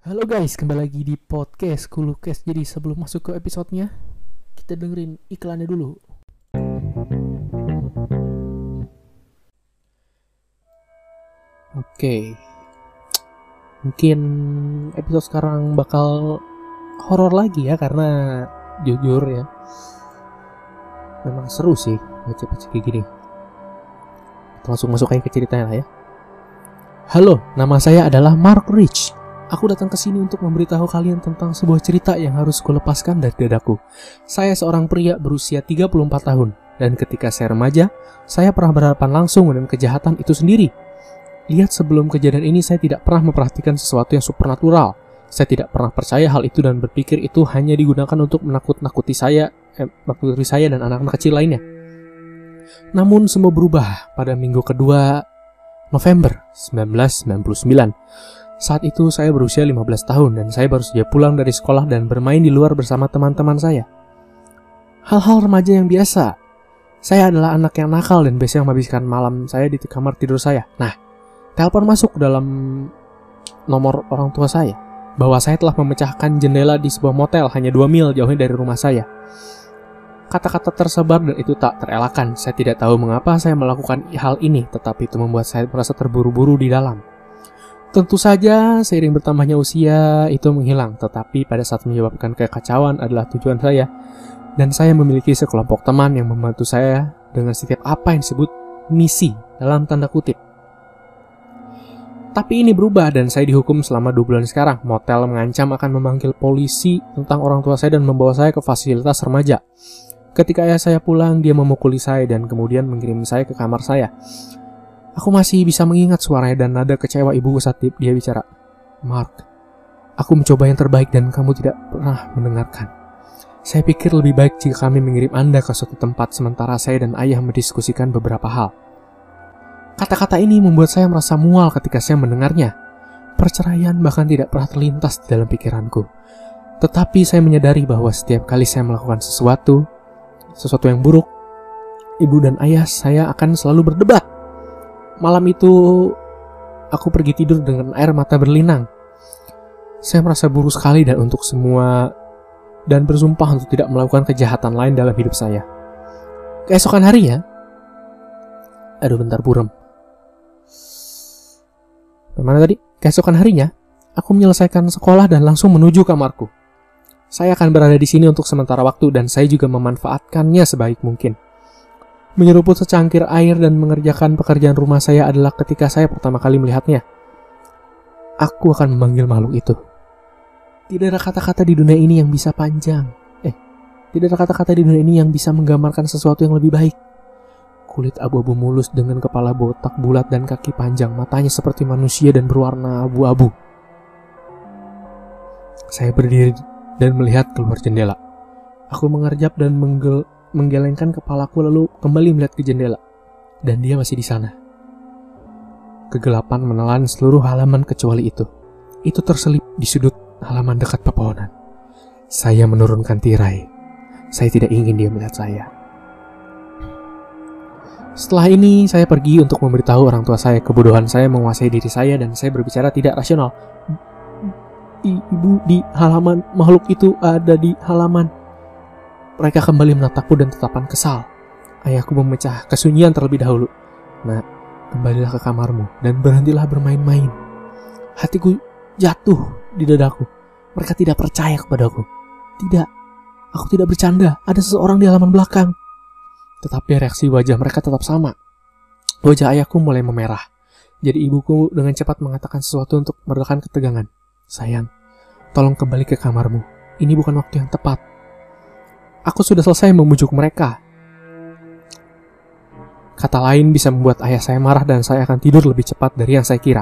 Halo guys, kembali lagi di podcast Kulukes. Jadi sebelum masuk ke episodenya, kita dengerin iklannya dulu. Oke, mungkin episode sekarang bakal horor lagi ya karena jujur ya, memang seru sih baca-baca kayak gini. Kita langsung masuk aja ke ceritanya lah ya. Halo, nama saya adalah Mark Rich. Aku datang ke sini untuk memberitahu kalian tentang sebuah cerita yang harus kulepaskan dari dadaku. Saya seorang pria berusia 34 tahun, dan ketika saya remaja, saya pernah berhadapan langsung dengan kejahatan itu sendiri. Lihat sebelum kejadian ini saya tidak pernah memperhatikan sesuatu yang supernatural. Saya tidak pernah percaya hal itu dan berpikir itu hanya digunakan untuk menakut-nakuti saya, eh, menakuti saya dan anak-anak kecil lainnya. Namun semua berubah pada minggu kedua November 1999. Saat itu saya berusia 15 tahun dan saya baru saja pulang dari sekolah dan bermain di luar bersama teman-teman saya. Hal-hal remaja yang biasa. Saya adalah anak yang nakal dan biasanya menghabiskan malam saya di kamar tidur saya. Nah, telepon masuk dalam nomor orang tua saya bahwa saya telah memecahkan jendela di sebuah motel hanya 2 mil jauhnya dari rumah saya. Kata-kata tersebar dan itu tak terelakkan. Saya tidak tahu mengapa saya melakukan hal ini, tetapi itu membuat saya merasa terburu-buru di dalam. Tentu saja, seiring bertambahnya usia itu menghilang, tetapi pada saat menyebabkan kekacauan adalah tujuan saya, dan saya memiliki sekelompok teman yang membantu saya dengan setiap apa yang disebut misi dalam tanda kutip. Tapi ini berubah dan saya dihukum selama dua bulan sekarang. Motel mengancam akan memanggil polisi tentang orang tua saya dan membawa saya ke fasilitas remaja. Ketika ayah saya pulang, dia memukuli saya dan kemudian mengirim saya ke kamar saya. Aku masih bisa mengingat suaranya dan nada kecewa ibuku saat dia bicara. Mark, aku mencoba yang terbaik dan kamu tidak pernah mendengarkan. Saya pikir lebih baik jika kami mengirim Anda ke suatu tempat sementara saya dan ayah mendiskusikan beberapa hal. Kata-kata ini membuat saya merasa mual ketika saya mendengarnya. Perceraian bahkan tidak pernah terlintas di dalam pikiranku. Tetapi saya menyadari bahwa setiap kali saya melakukan sesuatu, sesuatu yang buruk, ibu dan ayah saya akan selalu berdebat. Malam itu, aku pergi tidur dengan air mata berlinang. Saya merasa buruk sekali dan untuk semua dan bersumpah untuk tidak melakukan kejahatan lain dalam hidup saya. Keesokan harinya, aduh bentar burem. Bagaimana tadi? Keesokan harinya, aku menyelesaikan sekolah dan langsung menuju kamarku. Saya akan berada di sini untuk sementara waktu dan saya juga memanfaatkannya sebaik mungkin. Menyeruput secangkir air dan mengerjakan pekerjaan rumah saya adalah ketika saya pertama kali melihatnya. Aku akan memanggil makhluk itu. Tidak ada kata-kata di dunia ini yang bisa panjang. Eh, tidak ada kata-kata di dunia ini yang bisa menggambarkan sesuatu yang lebih baik. Kulit abu-abu mulus dengan kepala botak bulat dan kaki panjang, matanya seperti manusia dan berwarna abu-abu. Saya berdiri dan melihat keluar jendela. Aku mengerjap dan menggel menggelengkan kepalaku lalu kembali melihat ke jendela. Dan dia masih di sana. Kegelapan menelan seluruh halaman kecuali itu. Itu terselip di sudut halaman dekat pepohonan. Saya menurunkan tirai. Saya tidak ingin dia melihat saya. Setelah ini, saya pergi untuk memberitahu orang tua saya kebodohan saya menguasai diri saya dan saya berbicara tidak rasional. Ibu di halaman, makhluk itu ada di halaman. Mereka kembali menatapku dan tetapan kesal. Ayahku memecah kesunyian terlebih dahulu. Nah, kembalilah ke kamarmu dan berhentilah bermain-main. Hatiku jatuh di dadaku. Mereka tidak percaya kepadaku. Tidak, aku tidak bercanda. Ada seseorang di halaman belakang. Tetapi reaksi wajah mereka tetap sama. Wajah ayahku mulai memerah. Jadi ibuku dengan cepat mengatakan sesuatu untuk meredakan ketegangan. Sayang, tolong kembali ke kamarmu. Ini bukan waktu yang tepat. Aku sudah selesai membujuk mereka. Kata lain bisa membuat ayah saya marah dan saya akan tidur lebih cepat dari yang saya kira.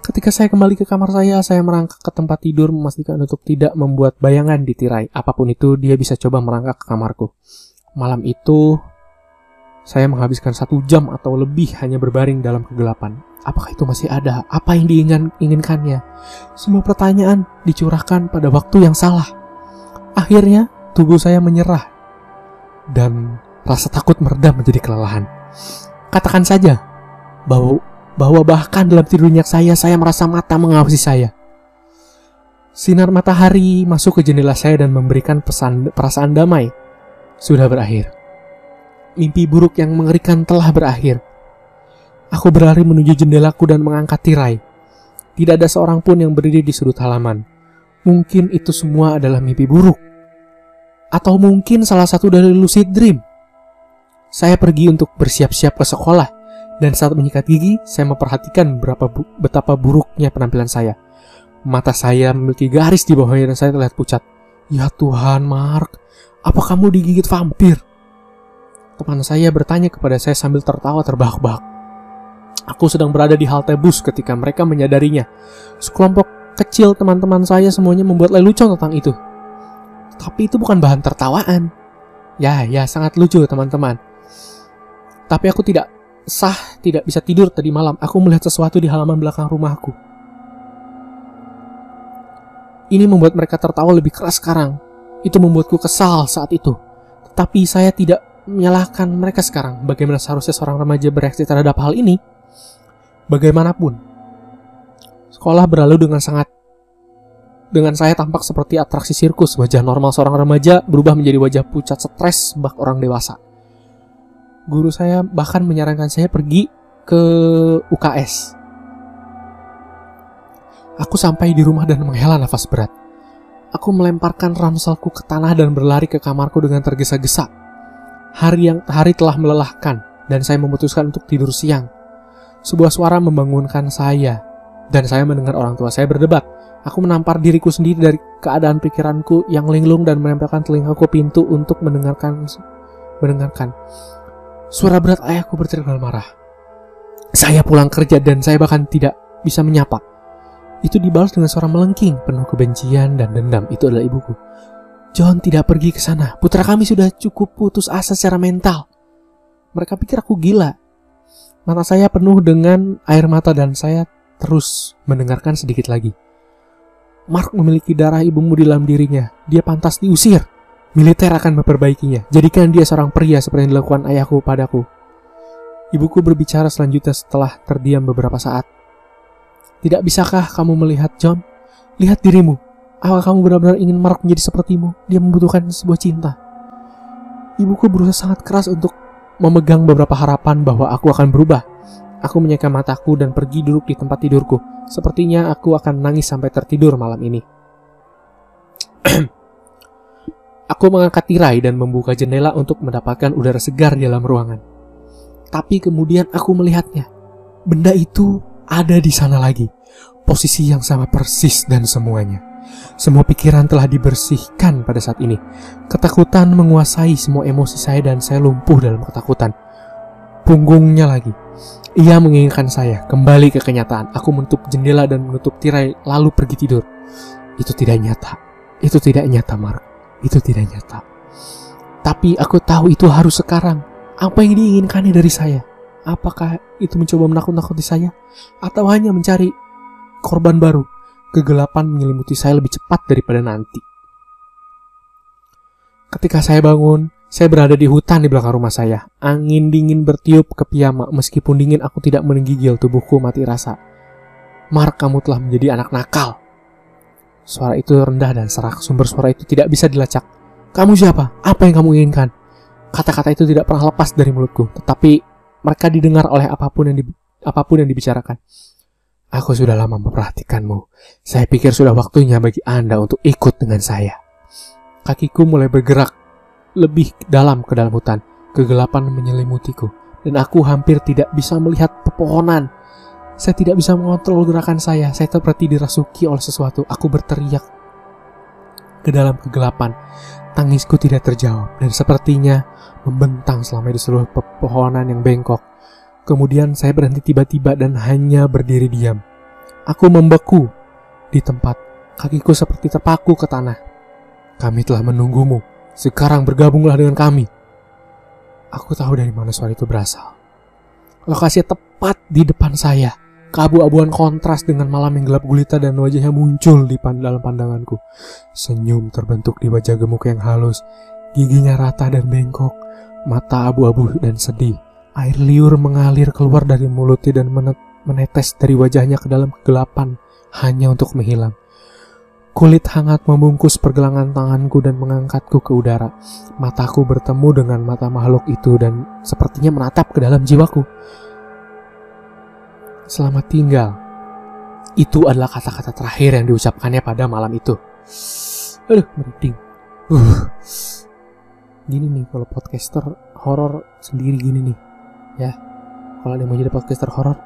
Ketika saya kembali ke kamar saya, saya merangkak ke tempat tidur memastikan untuk tidak membuat bayangan di tirai. Apa pun itu, dia bisa coba merangkak ke kamarku. Malam itu, saya menghabiskan satu jam atau lebih hanya berbaring dalam kegelapan. Apakah itu masih ada? Apa yang diinginkannya? Semua pertanyaan dicurahkan pada waktu yang salah. Akhirnya, tubuh saya menyerah. Dan rasa takut meredam menjadi kelelahan. Katakan saja bahwa bahwa bahkan dalam tidur nyenyak saya, saya merasa mata mengawasi saya. Sinar matahari masuk ke jendela saya dan memberikan pesan perasaan damai. Sudah berakhir. Mimpi buruk yang mengerikan telah berakhir. Aku berlari menuju jendelaku dan mengangkat tirai. Tidak ada seorang pun yang berdiri di sudut halaman. Mungkin itu semua adalah mimpi buruk. Atau mungkin salah satu dari lucid dream. Saya pergi untuk bersiap-siap ke sekolah. Dan saat menyikat gigi, saya memperhatikan berapa bu betapa buruknya penampilan saya. Mata saya memiliki garis di bawahnya dan saya terlihat pucat. Ya Tuhan, Mark, apa kamu digigit vampir? Teman saya bertanya kepada saya sambil tertawa terbahak-bahak. Aku sedang berada di halte bus ketika mereka menyadarinya. Sekelompok kecil teman-teman saya semuanya membuat lelucon tentang itu. Tapi itu bukan bahan tertawaan. Ya, ya sangat lucu teman-teman. Tapi aku tidak sah, tidak bisa tidur tadi malam. Aku melihat sesuatu di halaman belakang rumahku. Ini membuat mereka tertawa lebih keras sekarang. Itu membuatku kesal saat itu. Tetapi saya tidak menyalahkan mereka sekarang. Bagaimana seharusnya seorang remaja bereaksi terhadap hal ini? Bagaimanapun, sekolah berlalu dengan sangat dengan saya tampak seperti atraksi sirkus. Wajah normal seorang remaja berubah menjadi wajah pucat stres bak orang dewasa. Guru saya bahkan menyarankan saya pergi ke UKS Aku sampai di rumah dan menghela nafas berat. Aku melemparkan ranselku ke tanah dan berlari ke kamarku dengan tergesa-gesa. Hari yang hari telah melelahkan dan saya memutuskan untuk tidur siang. Sebuah suara membangunkan saya dan saya mendengar orang tua saya berdebat. Aku menampar diriku sendiri dari keadaan pikiranku yang linglung dan menempelkan telingaku pintu untuk mendengarkan mendengarkan. Suara berat ayahku berteriak dalam marah. Saya pulang kerja dan saya bahkan tidak bisa menyapa. Itu dibalas dengan suara melengking, penuh kebencian dan dendam. Itu adalah ibuku. John tidak pergi ke sana. Putra kami sudah cukup putus asa secara mental. Mereka pikir aku gila. Mata saya penuh dengan air mata dan saya terus mendengarkan sedikit lagi. Mark memiliki darah ibumu di dalam dirinya. Dia pantas diusir. Militer akan memperbaikinya. Jadikan dia seorang pria seperti yang dilakukan ayahku padaku. Ibuku berbicara selanjutnya setelah terdiam beberapa saat. Tidak bisakah kamu melihat John? Lihat dirimu. Apakah kamu benar-benar ingin Mark menjadi sepertimu? Dia membutuhkan sebuah cinta. Ibuku berusaha sangat keras untuk memegang beberapa harapan bahwa aku akan berubah. Aku menyeka mataku dan pergi duduk di tempat tidurku. Sepertinya aku akan nangis sampai tertidur malam ini. aku mengangkat tirai dan membuka jendela untuk mendapatkan udara segar di dalam ruangan. Tapi kemudian aku melihatnya. Benda itu ada di sana lagi. Posisi yang sama persis dan semuanya. Semua pikiran telah dibersihkan pada saat ini. Ketakutan menguasai semua emosi saya dan saya lumpuh dalam ketakutan. Punggungnya lagi. Ia menginginkan saya kembali ke kenyataan. Aku menutup jendela dan menutup tirai lalu pergi tidur. Itu tidak nyata. Itu tidak nyata, Mark. Itu tidak nyata. Tapi aku tahu itu harus sekarang. Apa yang diinginkannya dari saya? Apakah itu mencoba menakut-nakuti saya? Atau hanya mencari korban baru? Kegelapan menyelimuti saya lebih cepat daripada nanti. Ketika saya bangun, saya berada di hutan di belakang rumah saya. Angin dingin bertiup ke piyama. Meskipun dingin, aku tidak menggigil. Tubuhku mati rasa. Mark, kamu telah menjadi anak nakal. Suara itu rendah dan serak. Sumber suara itu tidak bisa dilacak. Kamu siapa? Apa yang kamu inginkan? Kata-kata itu tidak pernah lepas dari mulutku. Tetapi mereka didengar oleh apa pun yang di, apa pun yang dibicarakan. Aku sudah lama memperhatikanmu. Saya pikir sudah waktunya bagi Anda untuk ikut dengan saya. Kakiku mulai bergerak lebih dalam ke dalam hutan. Kegelapan menyelimutiku dan aku hampir tidak bisa melihat pepohonan. Saya tidak bisa mengontrol gerakan saya. Saya seperti dirasuki oleh sesuatu. Aku berteriak ke dalam kegelapan. Tangisku tidak terjawab dan sepertinya membentang selama di seluruh pepohonan yang bengkok. Kemudian saya berhenti tiba-tiba dan hanya berdiri diam. Aku membeku di tempat. Kakiku seperti terpaku ke tanah. Kami telah menunggumu. Sekarang bergabunglah dengan kami. Aku tahu dari mana suara itu berasal. Lokasi tepat di depan saya Keabu-abuan kontras dengan malam yang gelap gulita dan wajahnya muncul di dalam pandanganku. Senyum terbentuk di wajah gemuk yang halus, giginya rata dan bengkok, mata abu-abu dan sedih. Air liur mengalir keluar dari mulutnya dan menetes dari wajahnya ke dalam kegelapan hanya untuk menghilang. Kulit hangat membungkus pergelangan tanganku dan mengangkatku ke udara. Mataku bertemu dengan mata makhluk itu dan sepertinya menatap ke dalam jiwaku. Selamat tinggal. Itu adalah kata-kata terakhir yang diucapkannya pada malam itu. Aduh, merinding. Uh. Gini nih kalau podcaster horor sendiri gini nih. Ya. Kalau ada yang mau jadi podcaster horor,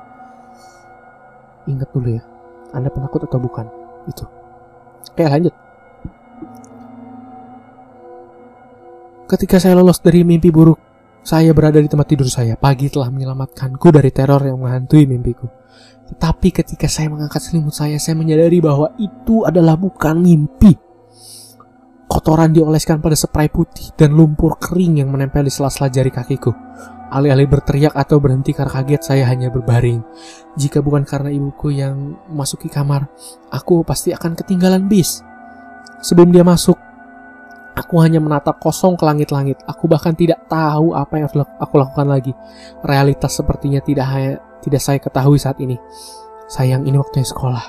ingat dulu ya. Anda penakut atau bukan? Itu. Oke lanjut. Ketika saya lolos dari mimpi buruk, saya berada di tempat tidur saya. Pagi telah menyelamatkanku dari teror yang menghantui mimpiku. Tetapi ketika saya mengangkat selimut saya, saya menyadari bahwa itu adalah bukan mimpi. Kotoran dioleskan pada spray putih dan lumpur kering yang menempel di sela-sela jari kakiku. Alih-alih berteriak atau berhenti karena kaget, saya hanya berbaring. Jika bukan karena ibuku yang masuki kamar, aku pasti akan ketinggalan bis. Sebelum dia masuk, aku hanya menatap kosong ke langit-langit. Aku bahkan tidak tahu apa yang aku lakukan lagi. Realitas sepertinya tidak hanya tidak saya ketahui saat ini. Sayang ini waktunya sekolah.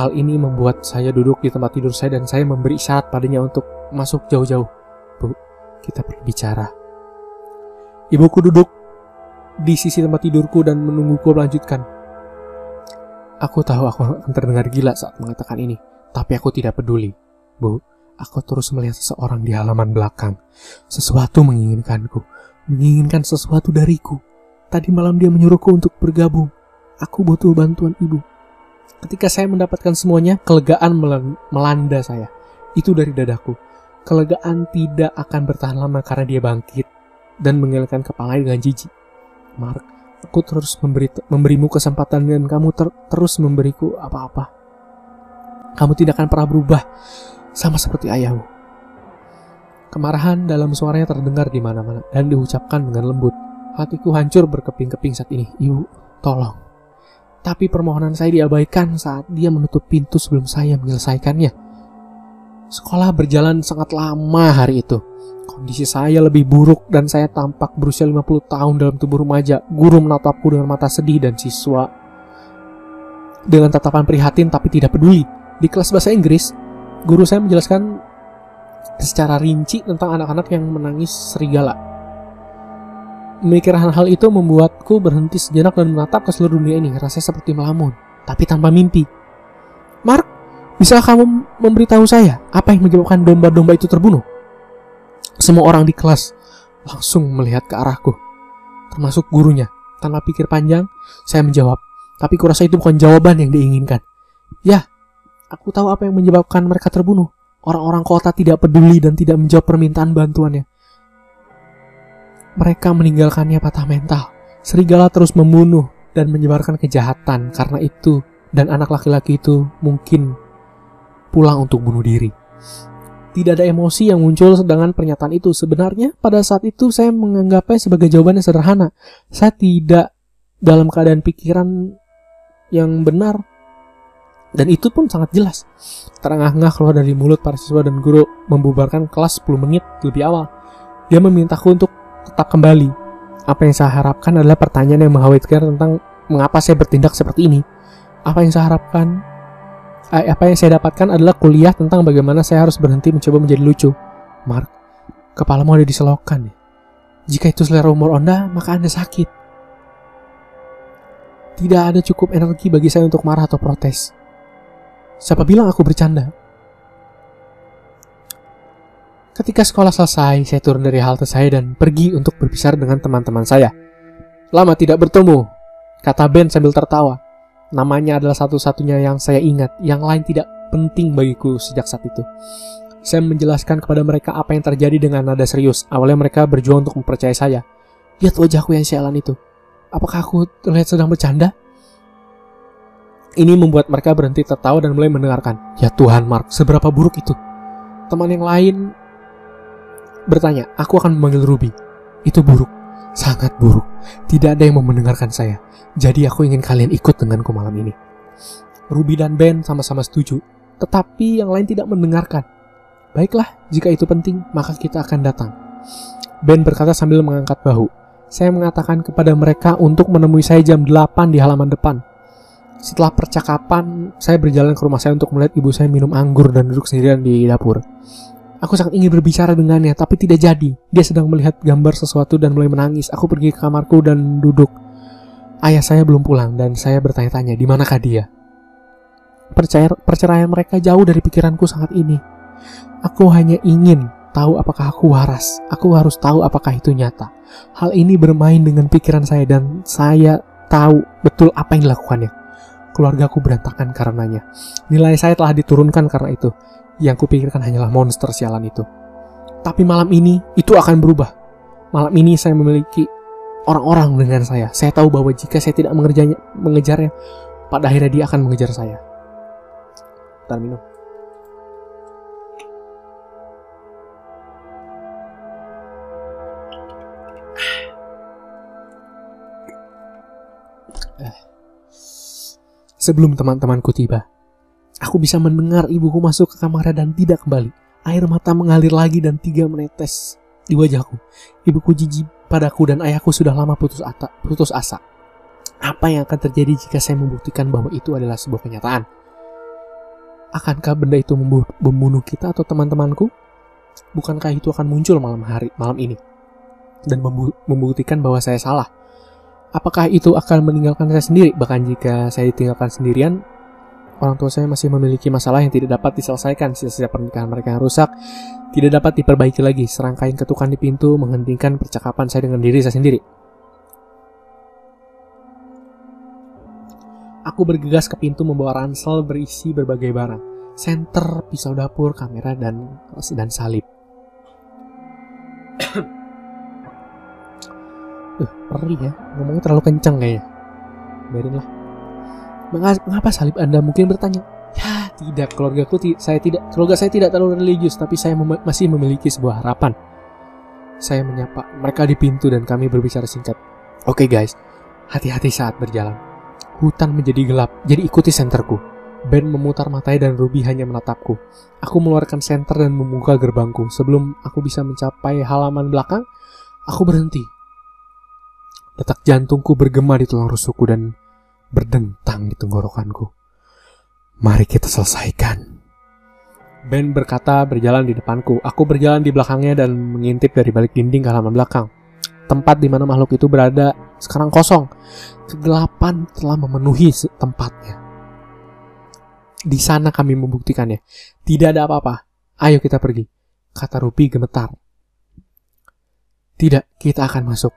Hal ini membuat saya duduk di tempat tidur saya dan saya memberi isyarat padanya untuk masuk jauh-jauh. Bu, kita perlu bicara. Ibuku duduk di sisi tempat tidurku dan menungguku melanjutkan. Aku tahu aku akan terdengar gila saat mengatakan ini, tapi aku tidak peduli. Bu, aku terus melihat seseorang di halaman belakang. Sesuatu menginginkanku, menginginkan sesuatu dariku. Tadi malam dia menyuruhku untuk bergabung. Aku butuh bantuan ibu. Ketika saya mendapatkan semuanya, kelegaan melanda saya. Itu dari dadaku. Kelegaan tidak akan bertahan lama karena dia bangkit dan mengelakkan kepala dengan jijik. Mark, aku terus memberi, memberimu kesempatan dan kamu ter, terus memberiku apa-apa. Kamu tidak akan pernah berubah, sama seperti ayahmu. Kemarahan dalam suaranya terdengar di mana-mana dan diucapkan dengan lembut. Hatiku hancur berkeping-keping saat ini. Ibu, tolong. Tapi permohonan saya diabaikan saat dia menutup pintu sebelum saya menyelesaikannya. Sekolah berjalan sangat lama hari itu. Kondisi saya lebih buruk dan saya tampak berusia 50 tahun dalam tubuh remaja. Guru menatapku dengan mata sedih dan siswa dengan tatapan prihatin tapi tidak peduli. Di kelas bahasa Inggris, guru saya menjelaskan secara rinci tentang anak-anak yang menangis serigala. Memikirkan hal itu membuatku berhenti sejenak dan menatap ke seluruh dunia ini. Rasanya seperti melamun, tapi tanpa mimpi. Mark, bisa kamu memberitahu saya apa yang menyebabkan domba-domba itu terbunuh? Semua orang di kelas langsung melihat ke arahku, termasuk gurunya. Tanpa pikir panjang, saya menjawab. Tapi kurasa itu bukan jawaban yang diinginkan. Ya, aku tahu apa yang menyebabkan mereka terbunuh. Orang-orang kota tidak peduli dan tidak menjawab permintaan bantuannya. Mereka meninggalkannya patah mental. Serigala terus membunuh dan menyebarkan kejahatan karena itu dan anak laki-laki itu mungkin pulang untuk bunuh diri. Tidak ada emosi yang muncul sedangkan pernyataan itu. Sebenarnya pada saat itu saya menganggapnya sebagai jawaban yang sederhana. Saya tidak dalam keadaan pikiran yang benar. Dan itu pun sangat jelas. Terengah-engah keluar dari mulut para siswa dan guru membubarkan kelas 10 menit lebih awal. Dia memintaku untuk tetap kembali. Apa yang saya harapkan adalah pertanyaan yang mengkhawatirkan tentang mengapa saya bertindak seperti ini. Apa yang saya harapkan eh, apa yang saya dapatkan adalah kuliah tentang bagaimana saya harus berhenti mencoba menjadi lucu. Mark, kepalamu ada di selokan ya. Jika itu selera umur Anda, maka Anda sakit. Tidak ada cukup energi bagi saya untuk marah atau protes. Siapa bilang aku bercanda? Ketika sekolah selesai, saya turun dari halte saya dan pergi untuk berpisah dengan teman-teman saya. Lama tidak bertemu, kata Ben sambil tertawa. Namanya adalah satu-satunya yang saya ingat, yang lain tidak penting bagiku sejak saat itu. Saya menjelaskan kepada mereka apa yang terjadi dengan nada serius. Awalnya mereka berjuang untuk mempercayai saya. Lihat wajahku yang sialan itu. Apakah aku terlihat sedang bercanda? Ini membuat mereka berhenti tertawa dan mulai mendengarkan. Ya Tuhan, Mark, seberapa buruk itu? Teman yang lain bertanya, aku akan memanggil Ruby. Itu buruk, sangat buruk. Tidak ada yang mau mendengarkan saya. Jadi aku ingin kalian ikut denganku malam ini. Ruby dan Ben sama-sama setuju, tetapi yang lain tidak mendengarkan. Baiklah, jika itu penting, maka kita akan datang. Ben berkata sambil mengangkat bahu. Saya mengatakan kepada mereka untuk menemui saya jam 8 di halaman depan. Setelah percakapan, saya berjalan ke rumah saya untuk melihat ibu saya minum anggur dan duduk sendirian di dapur. Aku sangat ingin berbicara dengannya, tapi tidak jadi. Dia sedang melihat gambar sesuatu dan mulai menangis. Aku pergi ke kamarku dan duduk. Ayah saya belum pulang dan saya bertanya-tanya, di manakah dia? Percaya, perceraian mereka jauh dari pikiranku saat ini. Aku hanya ingin tahu apakah aku waras. Aku harus tahu apakah itu nyata. Hal ini bermain dengan pikiran saya dan saya tahu betul apa yang dilakukannya keluargaku berantakan karenanya. Nilai saya telah diturunkan karena itu. Yang kupikirkan hanyalah monster sialan itu. Tapi malam ini, itu akan berubah. Malam ini saya memiliki orang-orang dengan saya. Saya tahu bahwa jika saya tidak mengerjanya, mengejarnya, pada akhirnya dia akan mengejar saya. Ntar minum. Sebelum teman-temanku tiba, aku bisa mendengar ibuku masuk ke kamarnya dan tidak kembali. Air mata mengalir lagi dan tiga menetes di wajahku. Ibuku jijik padaku dan ayahku sudah lama putus, ata, putus asa. Apa yang akan terjadi jika saya membuktikan bahwa itu adalah sebuah kenyataan? Akankah benda itu membunuh kita atau teman-temanku? Bukankah itu akan muncul malam hari malam ini dan membuktikan bahwa saya salah? Apakah itu akan meninggalkan saya sendiri? Bahkan jika saya ditinggalkan sendirian, orang tua saya masih memiliki masalah yang tidak dapat diselesaikan. Sisa-sisa pernikahan mereka yang rusak tidak dapat diperbaiki lagi. Serangkaian ketukan di pintu menghentikan percakapan saya dengan diri saya sendiri. Aku bergegas ke pintu membawa ransel berisi berbagai barang. Senter, pisau dapur, kamera, dan dan salib. Uh, perih ya. Ngomongnya terlalu kencang kayaknya. Biarin lah. Mengapa salib Anda mungkin bertanya? Ya, tidak. Keluargaku ti saya tidak. Keluarga saya tidak terlalu religius, tapi saya mem masih memiliki sebuah harapan. Saya menyapa mereka di pintu dan kami berbicara singkat. Oke okay, guys, hati-hati saat berjalan. Hutan menjadi gelap, jadi ikuti senterku. Ben memutar matanya dan Ruby hanya menatapku. Aku mengeluarkan senter dan membuka gerbangku. Sebelum aku bisa mencapai halaman belakang, aku berhenti Detak jantungku bergema di tulang rusukku dan berdentang di tenggorokanku. Mari kita selesaikan. Ben berkata berjalan di depanku. Aku berjalan di belakangnya dan mengintip dari balik dinding ke halaman belakang. Tempat di mana makhluk itu berada sekarang kosong. Kegelapan telah memenuhi tempatnya. Di sana kami membuktikannya. Tidak ada apa-apa. Ayo kita pergi. Kata Rupi gemetar. Tidak, kita akan masuk.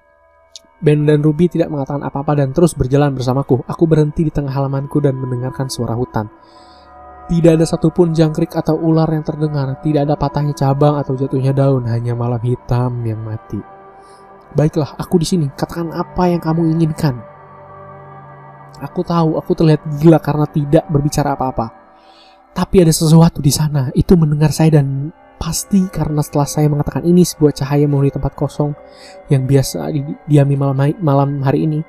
Ben dan Ruby tidak mengatakan apa-apa dan terus berjalan bersamaku. Aku berhenti di tengah halamanku dan mendengarkan suara hutan. Tidak ada satupun jangkrik atau ular yang terdengar, tidak ada patahnya cabang atau jatuhnya daun, hanya malam hitam yang mati. Baiklah, aku di sini. Katakan apa yang kamu inginkan. Aku tahu, aku terlihat gila karena tidak berbicara apa-apa. Tapi ada sesuatu di sana. Itu mendengar saya dan Pasti karena setelah saya mengatakan ini sebuah cahaya memenuhi tempat kosong yang biasa didiami malam, malam hari ini.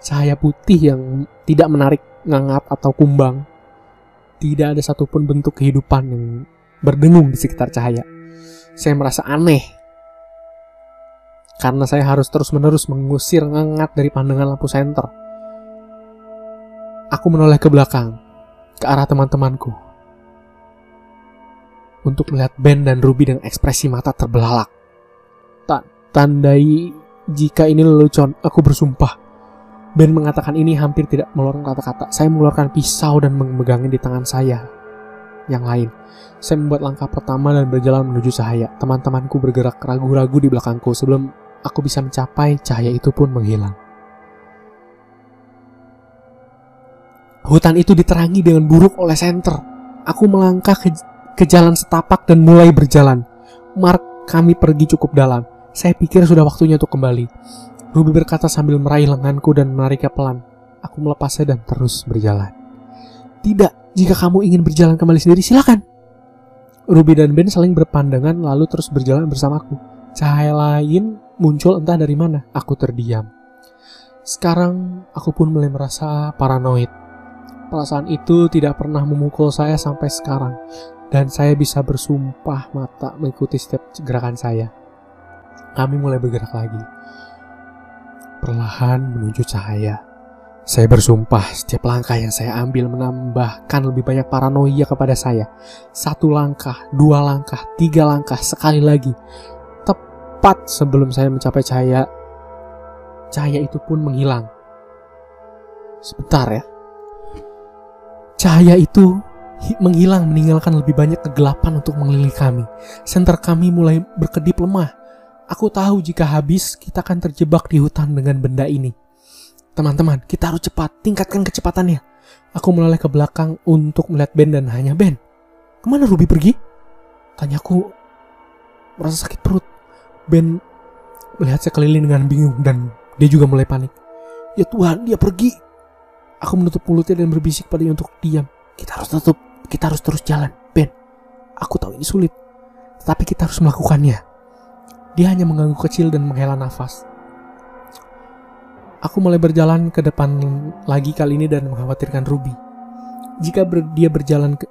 Cahaya putih yang tidak menarik, ngangat atau kumbang. Tidak ada satupun bentuk kehidupan yang berdengung di sekitar cahaya. Saya merasa aneh karena saya harus terus-menerus mengusir ngangat dari pandangan lampu senter. Aku menoleh ke belakang, ke arah teman-temanku untuk melihat Ben dan Ruby dengan ekspresi mata terbelalak. Tak tandai jika ini lelucon, aku bersumpah. Ben mengatakan ini hampir tidak mengeluarkan kata-kata. Saya mengeluarkan pisau dan memegangnya di tangan saya. Yang lain, saya membuat langkah pertama dan berjalan menuju cahaya. Teman-temanku bergerak ragu-ragu di belakangku sebelum aku bisa mencapai cahaya itu pun menghilang. Hutan itu diterangi dengan buruk oleh senter. Aku melangkah ke ke jalan setapak dan mulai berjalan. Mark, kami pergi cukup dalam. Saya pikir sudah waktunya untuk kembali. Ruby berkata sambil meraih lenganku dan menariknya pelan. Aku melepasnya dan terus berjalan. Tidak, jika kamu ingin berjalan kembali sendiri, silakan. Ruby dan Ben saling berpandangan lalu terus berjalan bersamaku. Cahaya lain muncul entah dari mana. Aku terdiam. Sekarang aku pun mulai merasa paranoid. Perasaan itu tidak pernah memukul saya sampai sekarang dan saya bisa bersumpah mata mengikuti setiap gerakan saya. Kami mulai bergerak lagi. Perlahan menuju cahaya. Saya bersumpah setiap langkah yang saya ambil menambahkan lebih banyak paranoia kepada saya. Satu langkah, dua langkah, tiga langkah, sekali lagi. Tepat sebelum saya mencapai cahaya, cahaya itu pun menghilang. Sebentar ya. Cahaya itu menghilang meninggalkan lebih banyak kegelapan untuk mengelilingi kami. Senter kami mulai berkedip lemah. Aku tahu jika habis kita akan terjebak di hutan dengan benda ini. Teman-teman, kita harus cepat, tingkatkan kecepatannya. Aku meloleh ke belakang untuk melihat Ben dan hanya Ben. Ke mana Ruby pergi? Tanyaku merasa sakit perut. Ben melihat sekeliling dengan bingung dan dia juga mulai panik. Ya Tuhan, dia pergi. Aku menutup mulutnya dan berbisik padanya untuk diam. Kita harus tutup, kita harus terus jalan. Ben, aku tahu ini sulit, tetapi kita harus melakukannya. Dia hanya mengganggu kecil dan menghela nafas. Aku mulai berjalan ke depan lagi kali ini dan mengkhawatirkan Ruby. Jika ber, dia berjalan ke,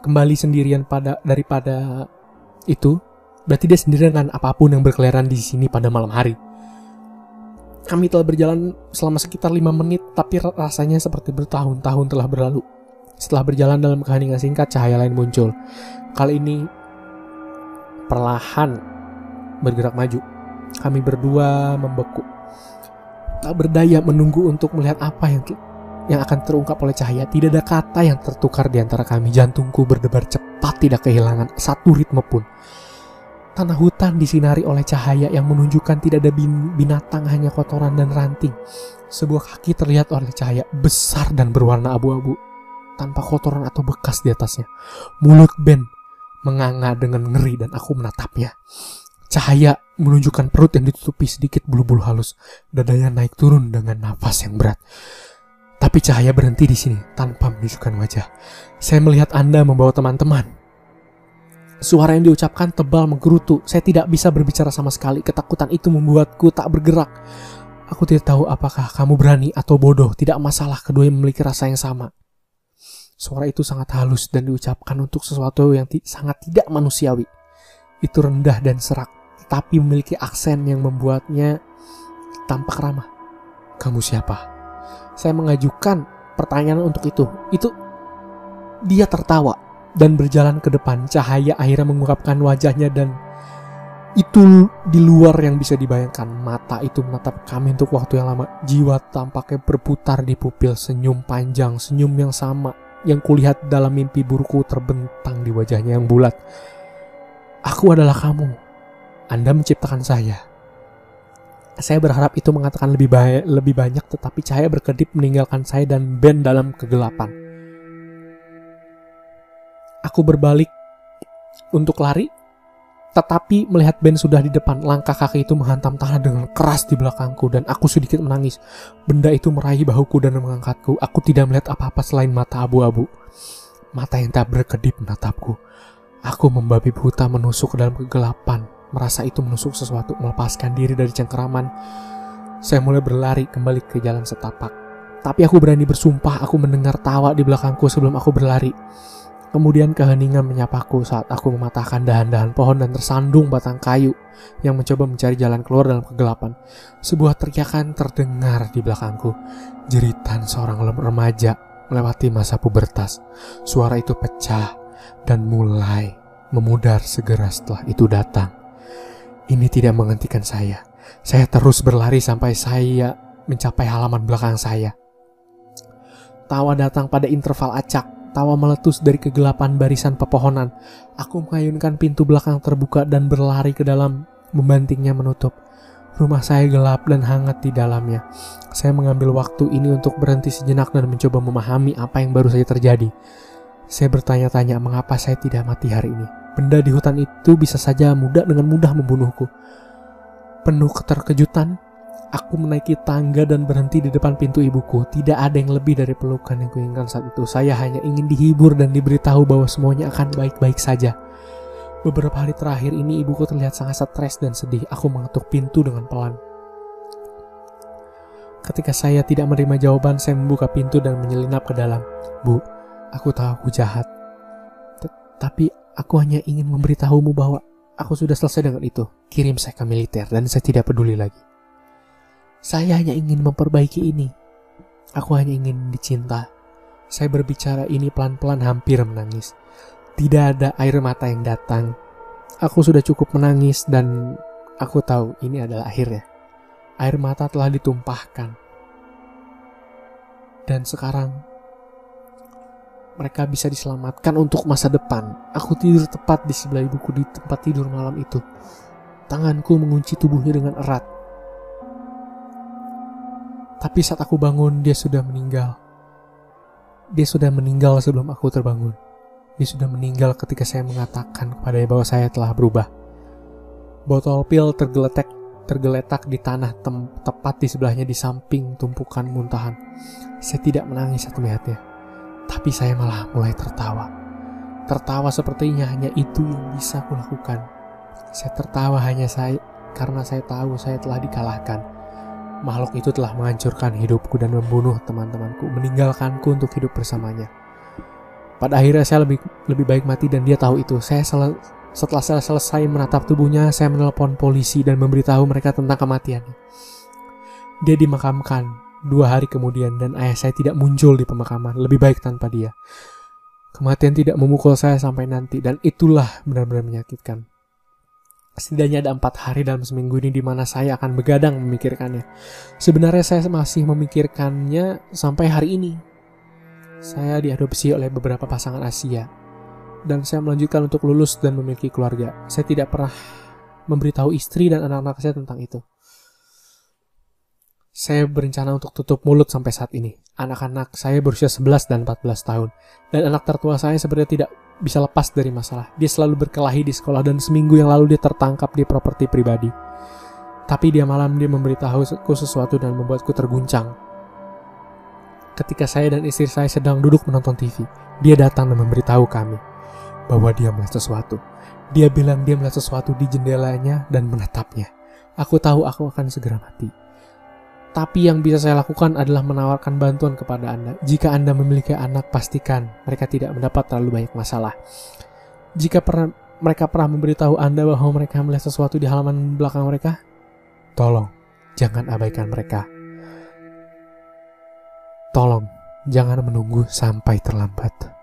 kembali sendirian pada daripada itu, berarti dia sendirian dengan apa pun yang berkeliaran di sini pada malam hari. Kami telah berjalan selama sekitar lima menit, tapi rasanya seperti bertahun-tahun telah berlalu. Setelah berjalan dalam keheningan singkat, cahaya lain muncul. Kali ini perlahan bergerak maju. Kami berdua membeku tak berdaya menunggu untuk melihat apa yang yang akan terungkap oleh cahaya. Tidak ada kata yang tertukar di antara kami. Jantungku berdebar cepat, tidak kehilangan satu ritme pun. Tanah hutan disinari oleh cahaya yang menunjukkan tidak ada binatang, hanya kotoran dan ranting. Sebuah kaki terlihat oleh cahaya besar dan berwarna abu-abu, tanpa kotoran atau bekas di atasnya. Mulut Ben menganga dengan ngeri dan aku menatapnya. Cahaya menunjukkan perut yang ditutupi sedikit bulu-bulu halus. Dadanya naik turun dengan nafas yang berat. Tapi cahaya berhenti di sini tanpa menunjukkan wajah. Saya melihat Anda membawa teman-teman. Suara yang diucapkan tebal menggerutu. Saya tidak bisa berbicara sama sekali. Ketakutan itu membuatku tak bergerak. Aku tidak tahu apakah kamu berani atau bodoh. Tidak masalah, keduanya memiliki rasa yang sama. Suara itu sangat halus dan diucapkan untuk sesuatu yang sangat tidak manusiawi. Itu rendah dan serak tapi memiliki aksen yang membuatnya tampak ramah. Kamu siapa? Saya mengajukan pertanyaan untuk itu. Itu dia tertawa dan berjalan ke depan. Cahaya akhirnya mengungkapkan wajahnya dan itu di luar yang bisa dibayangkan. Mata itu menatap kami untuk waktu yang lama. Jiwa tampaknya berputar di pupil senyum panjang, senyum yang sama yang kulihat dalam mimpi burukku terbentang di wajahnya yang bulat. Aku adalah kamu, anda menciptakan saya. Saya berharap itu mengatakan lebih banyak, lebih banyak tetapi cahaya berkedip meninggalkan saya dan Ben dalam kegelapan. Aku berbalik untuk lari, tetapi melihat Ben sudah di depan, langkah kaki itu menghantam tanah dengan keras di belakangku dan aku sedikit menangis. Benda itu meraih bahuku dan mengangkatku. Aku tidak melihat apa-apa selain mata abu-abu. Mata yang tak berkedip menatapku. Aku membabi buta menusuk ke dalam kegelapan merasa itu menusuk sesuatu, melepaskan diri dari cengkeraman. Saya mulai berlari kembali ke jalan setapak. Tapi aku berani bersumpah aku mendengar tawa di belakangku sebelum aku berlari. Kemudian keheningan menyapaku saat aku mematahkan dahan-dahan pohon dan tersandung batang kayu yang mencoba mencari jalan keluar dalam kegelapan. Sebuah teriakan terdengar di belakangku. Jeritan seorang remaja melewati masa pubertas. Suara itu pecah dan mulai memudar segera setelah itu datang. Ini tidak menghentikan saya. Saya terus berlari sampai saya mencapai halaman belakang saya. Tawa datang pada interval acak. Tawa meletus dari kegelapan barisan pepohonan. Aku mengayunkan pintu belakang terbuka dan berlari ke dalam, membantingnya menutup. Rumah saya gelap dan hangat di dalamnya. Saya mengambil waktu ini untuk berhenti sejenak dan mencoba memahami apa yang baru saja terjadi. Saya bertanya-tanya mengapa saya tidak mati hari ini. Benda di hutan itu bisa saja mudah dengan mudah membunuhku. Penuh keterkejutan, aku menaiki tangga dan berhenti di depan pintu ibuku. Tidak ada yang lebih dari pelukan yang kuinginkan saat itu. Saya hanya ingin dihibur dan diberitahu bahwa semuanya akan baik-baik saja. Beberapa hari terakhir ini ibuku terlihat sangat stres dan sedih. Aku mengetuk pintu dengan pelan. Ketika saya tidak menerima jawaban, saya membuka pintu dan menyelinap ke dalam. Bu, aku tahu aku jahat. Tapi Aku hanya ingin memberitahumu bahwa aku sudah selesai dengan itu. Kirim saya ke militer dan saya tidak peduli lagi. Saya hanya ingin memperbaiki ini. Aku hanya ingin dicinta. Saya berbicara ini pelan-pelan hampir menangis. Tidak ada air mata yang datang. Aku sudah cukup menangis dan aku tahu ini adalah akhirnya. Air mata telah ditumpahkan. Dan sekarang mereka bisa diselamatkan untuk masa depan. Aku tidur tepat di sebelah ibuku di tempat tidur malam itu. Tanganku mengunci tubuhnya dengan erat. Tapi saat aku bangun, dia sudah meninggal. Dia sudah meninggal sebelum aku terbangun. Dia sudah meninggal ketika saya mengatakan kepadanya bahwa saya telah berubah. Botol pil tergeletak tergeletak di tanah tem tepat di sebelahnya di samping tumpukan muntahan. Saya tidak menangis saat melihatnya, tapi saya malah mulai tertawa. Tertawa sepertinya hanya itu yang bisa kulakukan. Saya tertawa hanya saya karena saya tahu saya telah dikalahkan makhluk itu telah menghancurkan hidupku dan membunuh teman-temanku, meninggalkanku untuk hidup bersamanya. Pada akhirnya saya lebih lebih baik mati dan dia tahu itu. Saya sel, setelah saya selesai menatap tubuhnya, saya menelpon polisi dan memberitahu mereka tentang kematiannya. Dia dimakamkan dua hari kemudian dan ayah saya tidak muncul di pemakaman. Lebih baik tanpa dia. Kematian tidak memukul saya sampai nanti dan itulah benar-benar menyakitkan. Setidaknya ada empat hari dalam seminggu ini di mana saya akan begadang memikirkannya. Sebenarnya saya masih memikirkannya sampai hari ini. Saya diadopsi oleh beberapa pasangan Asia. Dan saya melanjutkan untuk lulus dan memiliki keluarga. Saya tidak pernah memberitahu istri dan anak-anak saya tentang itu. Saya berencana untuk tutup mulut sampai saat ini. Anak-anak saya berusia 11 dan 14 tahun. Dan anak tertua saya sebenarnya tidak bisa lepas dari masalah. Dia selalu berkelahi di sekolah dan seminggu yang lalu dia tertangkap di properti pribadi. Tapi dia malam dia memberitahuku sesuatu dan membuatku terguncang. Ketika saya dan istri saya sedang duduk menonton TV, dia datang dan memberitahu kami bahwa dia melihat sesuatu. Dia bilang dia melihat sesuatu di jendelanya dan menatapnya. Aku tahu aku akan segera mati. Tapi yang bisa saya lakukan adalah menawarkan bantuan kepada Anda. Jika Anda memiliki anak, pastikan mereka tidak mendapat terlalu banyak masalah. Jika pernah, mereka pernah memberitahu Anda bahwa mereka melihat sesuatu di halaman belakang mereka, tolong jangan abaikan mereka. Tolong jangan menunggu sampai terlambat.